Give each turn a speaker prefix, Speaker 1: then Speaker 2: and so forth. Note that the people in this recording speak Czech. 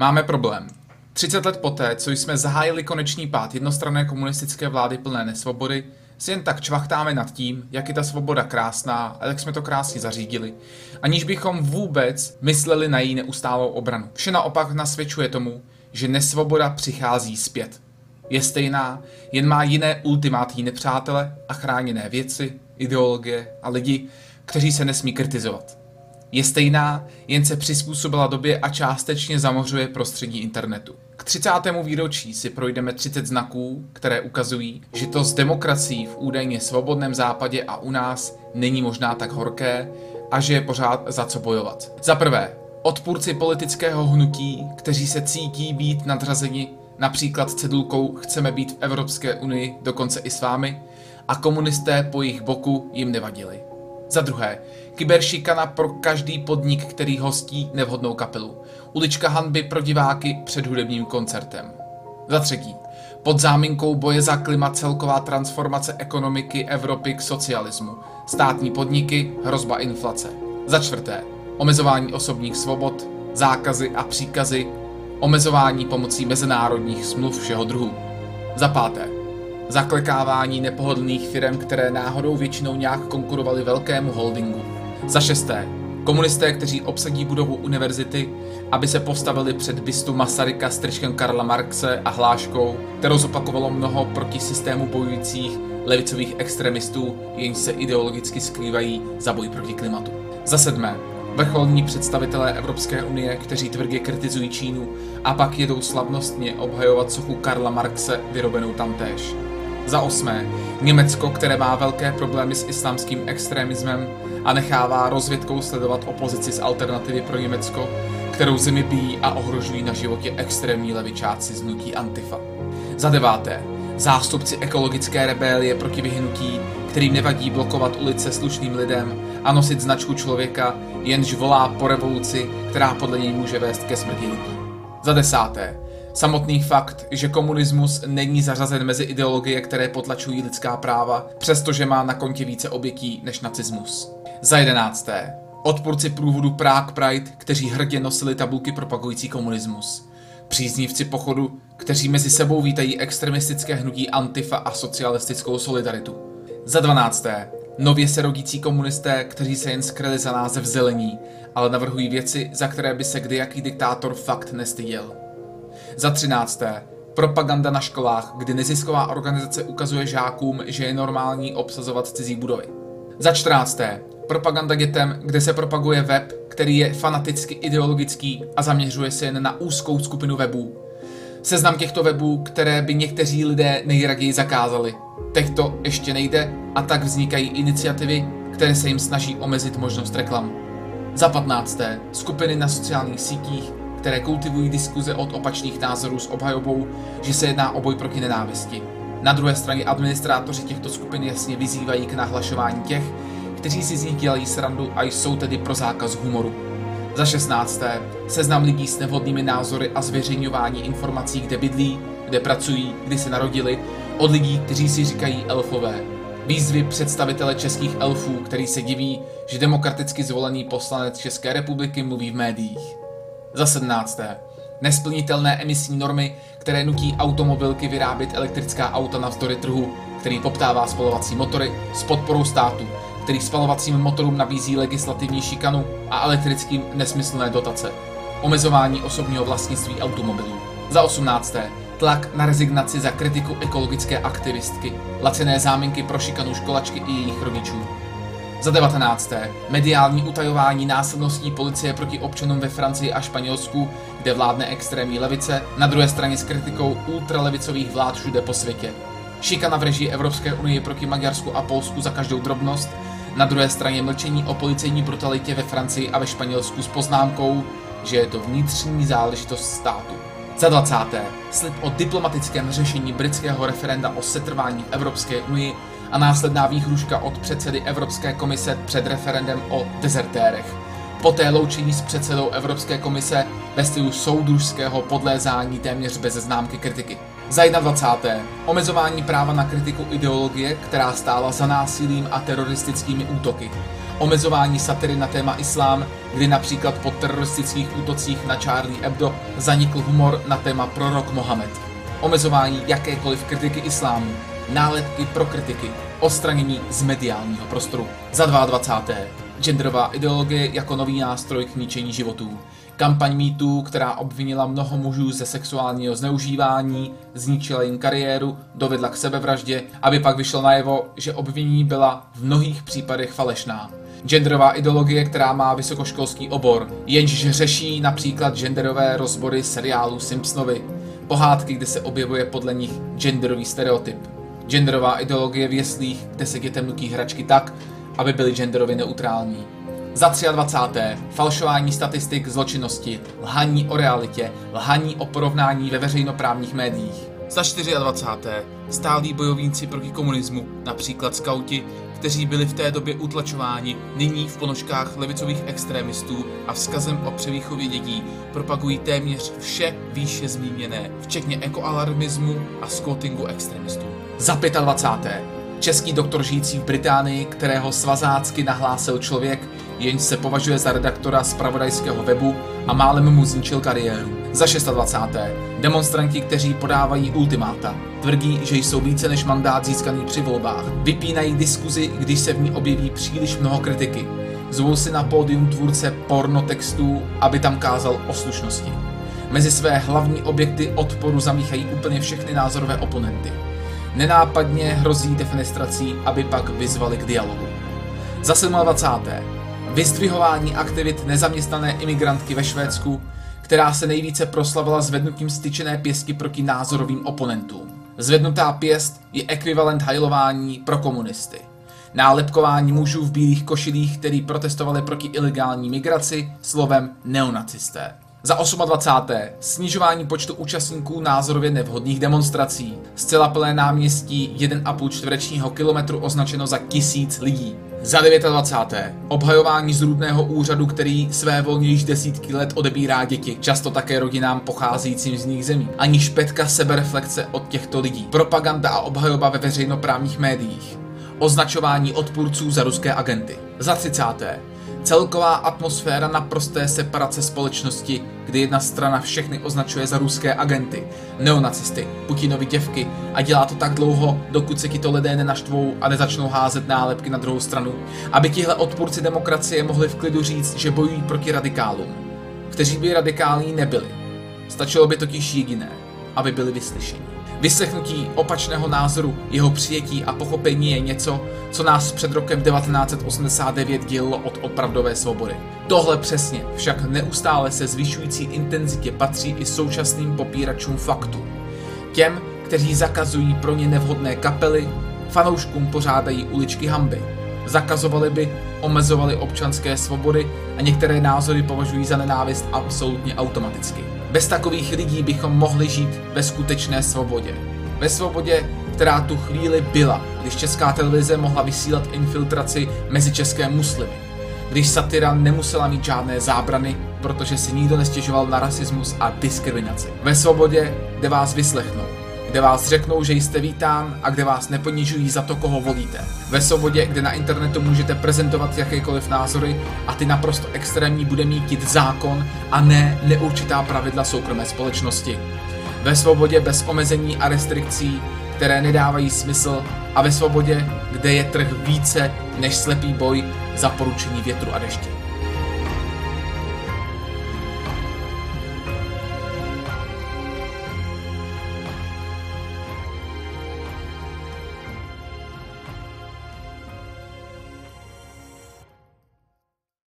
Speaker 1: Máme problém. 30 let poté, co jsme zahájili konečný pád jednostranné komunistické vlády plné nesvobody, si jen tak čvachtáme nad tím, jak je ta svoboda krásná a jak jsme to krásně zařídili, aniž bychom vůbec mysleli na její neustálou obranu. Vše naopak nasvědčuje tomu, že nesvoboda přichází zpět. Je stejná, jen má jiné ultimátní nepřátele a chráněné věci, ideologie a lidi, kteří se nesmí kritizovat. Je stejná, jen se přizpůsobila době a částečně zamořuje prostředí internetu. K 30. výročí si projdeme 30 znaků, které ukazují, že to s demokracií v údajně svobodném západě a u nás není možná tak horké a že je pořád za co bojovat. Za prvé, odpůrci politického hnutí, kteří se cítí být nadřazeni například cedulkou Chceme být v Evropské unii, dokonce i s vámi, a komunisté po jejich boku jim nevadili. Za druhé, kyberšikana pro každý podnik, který hostí nevhodnou kapelu. Ulička hanby pro diváky před hudebním koncertem. Za třetí, pod záminkou boje za klima celková transformace ekonomiky Evropy k socialismu. Státní podniky, hrozba inflace. Za čtvrté, omezování osobních svobod, zákazy a příkazy, omezování pomocí mezinárodních smluv všeho druhu. Za páté, zaklekávání nepohodlných firm, které náhodou většinou nějak konkurovaly velkému holdingu. Za šesté, komunisté, kteří obsadí budovu univerzity, aby se postavili před bystu Masaryka s tričkem Karla Marxe a hláškou, kterou zopakovalo mnoho proti systému bojujících levicových extremistů, jenž se ideologicky skrývají za boj proti klimatu. Za sedmé, vrcholní představitelé Evropské unie, kteří tvrdě kritizují Čínu a pak jedou slavnostně obhajovat sochu Karla Marxe vyrobenou tamtéž. Za osmé, Německo, které má velké problémy s islámským extremismem a nechává rozvědkou sledovat opozici z alternativy pro Německo, kterou zemi bíjí a ohrožují na životě extrémní levičáci z hnutí Antifa. Za deváté, zástupci ekologické rebélie proti vyhnutí, kterým nevadí blokovat ulice slušným lidem a nosit značku člověka, jenž volá po revoluci, která podle něj může vést ke smrti lidí. Za desáté, Samotný fakt, že komunismus není zařazen mezi ideologie, které potlačují lidská práva, přestože má na kontě více obětí než nacismus. Za jedenácté. Odpůrci průvodu Prague Pride, kteří hrdě nosili tabulky propagující komunismus. Příznivci pochodu, kteří mezi sebou vítají extremistické hnutí Antifa a socialistickou solidaritu. Za dvanácté. Nově se rodící komunisté, kteří se jen skryli za název zelení, ale navrhují věci, za které by se kdejaký diktátor fakt nestyděl. Za třinácté, propaganda na školách, kdy nezisková organizace ukazuje žákům, že je normální obsazovat cizí budovy. Za čtrnácté, propaganda dětem, kde se propaguje web, který je fanaticky ideologický a zaměřuje se jen na úzkou skupinu webů. Seznam těchto webů, které by někteří lidé nejraději zakázali. Teď to ještě nejde a tak vznikají iniciativy, které se jim snaží omezit možnost reklam. Za patnácté, skupiny na sociálních sítích, které kultivují diskuze od opačných názorů s obhajobou, že se jedná o boj proti nenávisti. Na druhé straně administrátoři těchto skupin jasně vyzývají k nahlašování těch, kteří si z nich dělají srandu a jsou tedy pro zákaz humoru. Za 16. Seznam lidí s nevhodnými názory a zveřejňování informací, kde bydlí, kde pracují, kdy se narodili, od lidí, kteří si říkají elfové. Výzvy představitele českých elfů, který se diví, že demokraticky zvolený poslanec České republiky mluví v médiích. Za 17. Nesplnitelné emisní normy, které nutí automobilky vyrábět elektrická auta navzdory trhu, který poptává spalovací motory s podporou státu, který spalovacím motorům nabízí legislativní šikanu a elektrickým nesmyslné dotace. Omezování osobního vlastnictví automobilů. Za 18. Tlak na rezignaci za kritiku ekologické aktivistky, lacené záminky pro šikanu školačky i jejich rodičů. Za 19. Mediální utajování násilností policie proti občanům ve Francii a Španělsku, kde vládne extrémní levice, na druhé straně s kritikou ultralevicových vlád všude po světě. Šikana v režii Evropské unie proti Maďarsku a Polsku za každou drobnost, na druhé straně mlčení o policejní brutalitě ve Francii a ve Španělsku s poznámkou, že je to vnitřní záležitost státu. Za 20. Slib o diplomatickém řešení britského referenda o setrvání v Evropské unii a následná výhruška od předsedy Evropské komise před referendem o dezertérech. Poté loučení s předsedou Evropské komise ve stylu soudružského podlézání téměř bez známky kritiky. Za 21. Omezování práva na kritiku ideologie, která stála za násilím a teroristickými útoky. omezování satiry na téma islám, kdy například po teroristických útocích na Charlie Hebdo zanikl humor na téma prorok Mohamed, omezování jakékoliv kritiky islámu, nálepky pro kritiky, odstranění z mediálního prostoru. Za 22. Genderová ideologie jako nový nástroj k ničení životů. Kampaň mýtů, která obvinila mnoho mužů ze sexuálního zneužívání, zničila jim kariéru, dovedla k sebevraždě, aby pak vyšlo najevo, že obvinění byla v mnohých případech falešná. Genderová ideologie, která má vysokoškolský obor, jenž řeší například genderové rozbory seriálu Simpsonovi, pohádky, kde se objevuje podle nich genderový stereotyp. Genderová ideologie v jeslích, kde se dětem nutí hračky tak, aby byly genderově neutrální. Za 23. Falšování statistik zločinnosti, lhaní o realitě, lhaní o porovnání ve veřejnoprávních médiích. Za 24. Stálí bojovníci proti komunismu, například skauti, kteří byli v té době utlačováni, nyní v ponožkách levicových extrémistů a vzkazem o převýchově dětí propagují téměř vše výše zmíněné, včetně ekoalarmismu a skvotingu extremistů. Za 25. Český doktor žijící v Británii, kterého svazácky nahlásil člověk, jenž se považuje za redaktora z pravodajského webu a málem mu zničil kariéru. Za 26. Demonstranti, kteří podávají ultimáta, tvrdí, že jsou více než mandát získaný při volbách. Vypínají diskuzi, když se v ní objeví příliš mnoho kritiky. Zvou si na pódium tvůrce pornotextů, aby tam kázal o slušnosti. Mezi své hlavní objekty odporu zamíchají úplně všechny názorové oponenty. Nenápadně hrozí defenestrací, aby pak vyzvali k dialogu. Za 27. Vyzdvihování aktivit nezaměstnané imigrantky ve Švédsku, která se nejvíce proslavila zvednutím styčené pěstky proti názorovým oponentům. Zvednutá pěst je ekvivalent hajlování pro komunisty. Nálepkování mužů v bílých košilích, který protestovali proti ilegální migraci, slovem neonacisté. Za 28. Snižování počtu účastníků názorově nevhodných demonstrací. Zcela plné náměstí 1,5 čtverečního kilometru označeno za tisíc lidí. Za 29. Obhajování zrůdného úřadu, který své volně již desítky let odebírá děti, často také rodinám pocházejícím z nich zemí. Ani špetka sebereflexe od těchto lidí. Propaganda a obhajoba ve veřejnoprávních médiích. Označování odpůrců za ruské agenty. Za 30. Celková atmosféra naprosté separace společnosti, kdy jedna strana všechny označuje za ruské agenty, neonacisty, Putinovi děvky a dělá to tak dlouho, dokud se to lidé nenaštvou a nezačnou házet nálepky na druhou stranu, aby tihle odpůrci demokracie mohli v klidu říct, že bojují proti radikálům, kteří by radikální nebyli. Stačilo by totiž jediné, aby byli vyslyšeni. Vyslechnutí opačného názoru, jeho přijetí a pochopení je něco, co nás před rokem 1989 dělilo od opravdové svobody. Tohle přesně však neustále se zvyšující intenzitě patří i současným popíračům faktů. Těm, kteří zakazují pro ně nevhodné kapely, fanouškům pořádají uličky hamby. Zakazovali by, omezovali občanské svobody a některé názory považují za nenávist absolutně automaticky. Bez takových lidí bychom mohli žít ve skutečné svobodě. Ve svobodě, která tu chvíli byla, když česká televize mohla vysílat infiltraci mezi české muslimy. Když satira nemusela mít žádné zábrany, protože si nikdo nestěžoval na rasismus a diskriminaci. Ve svobodě, kde vás vyslechnou, kde vás řeknou, že jste vítán a kde vás neponižují za to, koho volíte. Ve svobodě, kde na internetu můžete prezentovat jakékoliv názory a ty naprosto extrémní bude mít zákon a ne neurčitá pravidla soukromé společnosti. Ve svobodě bez omezení a restrikcí, které nedávají smysl a ve svobodě, kde je trh více než slepý boj za poručení větru a dešti.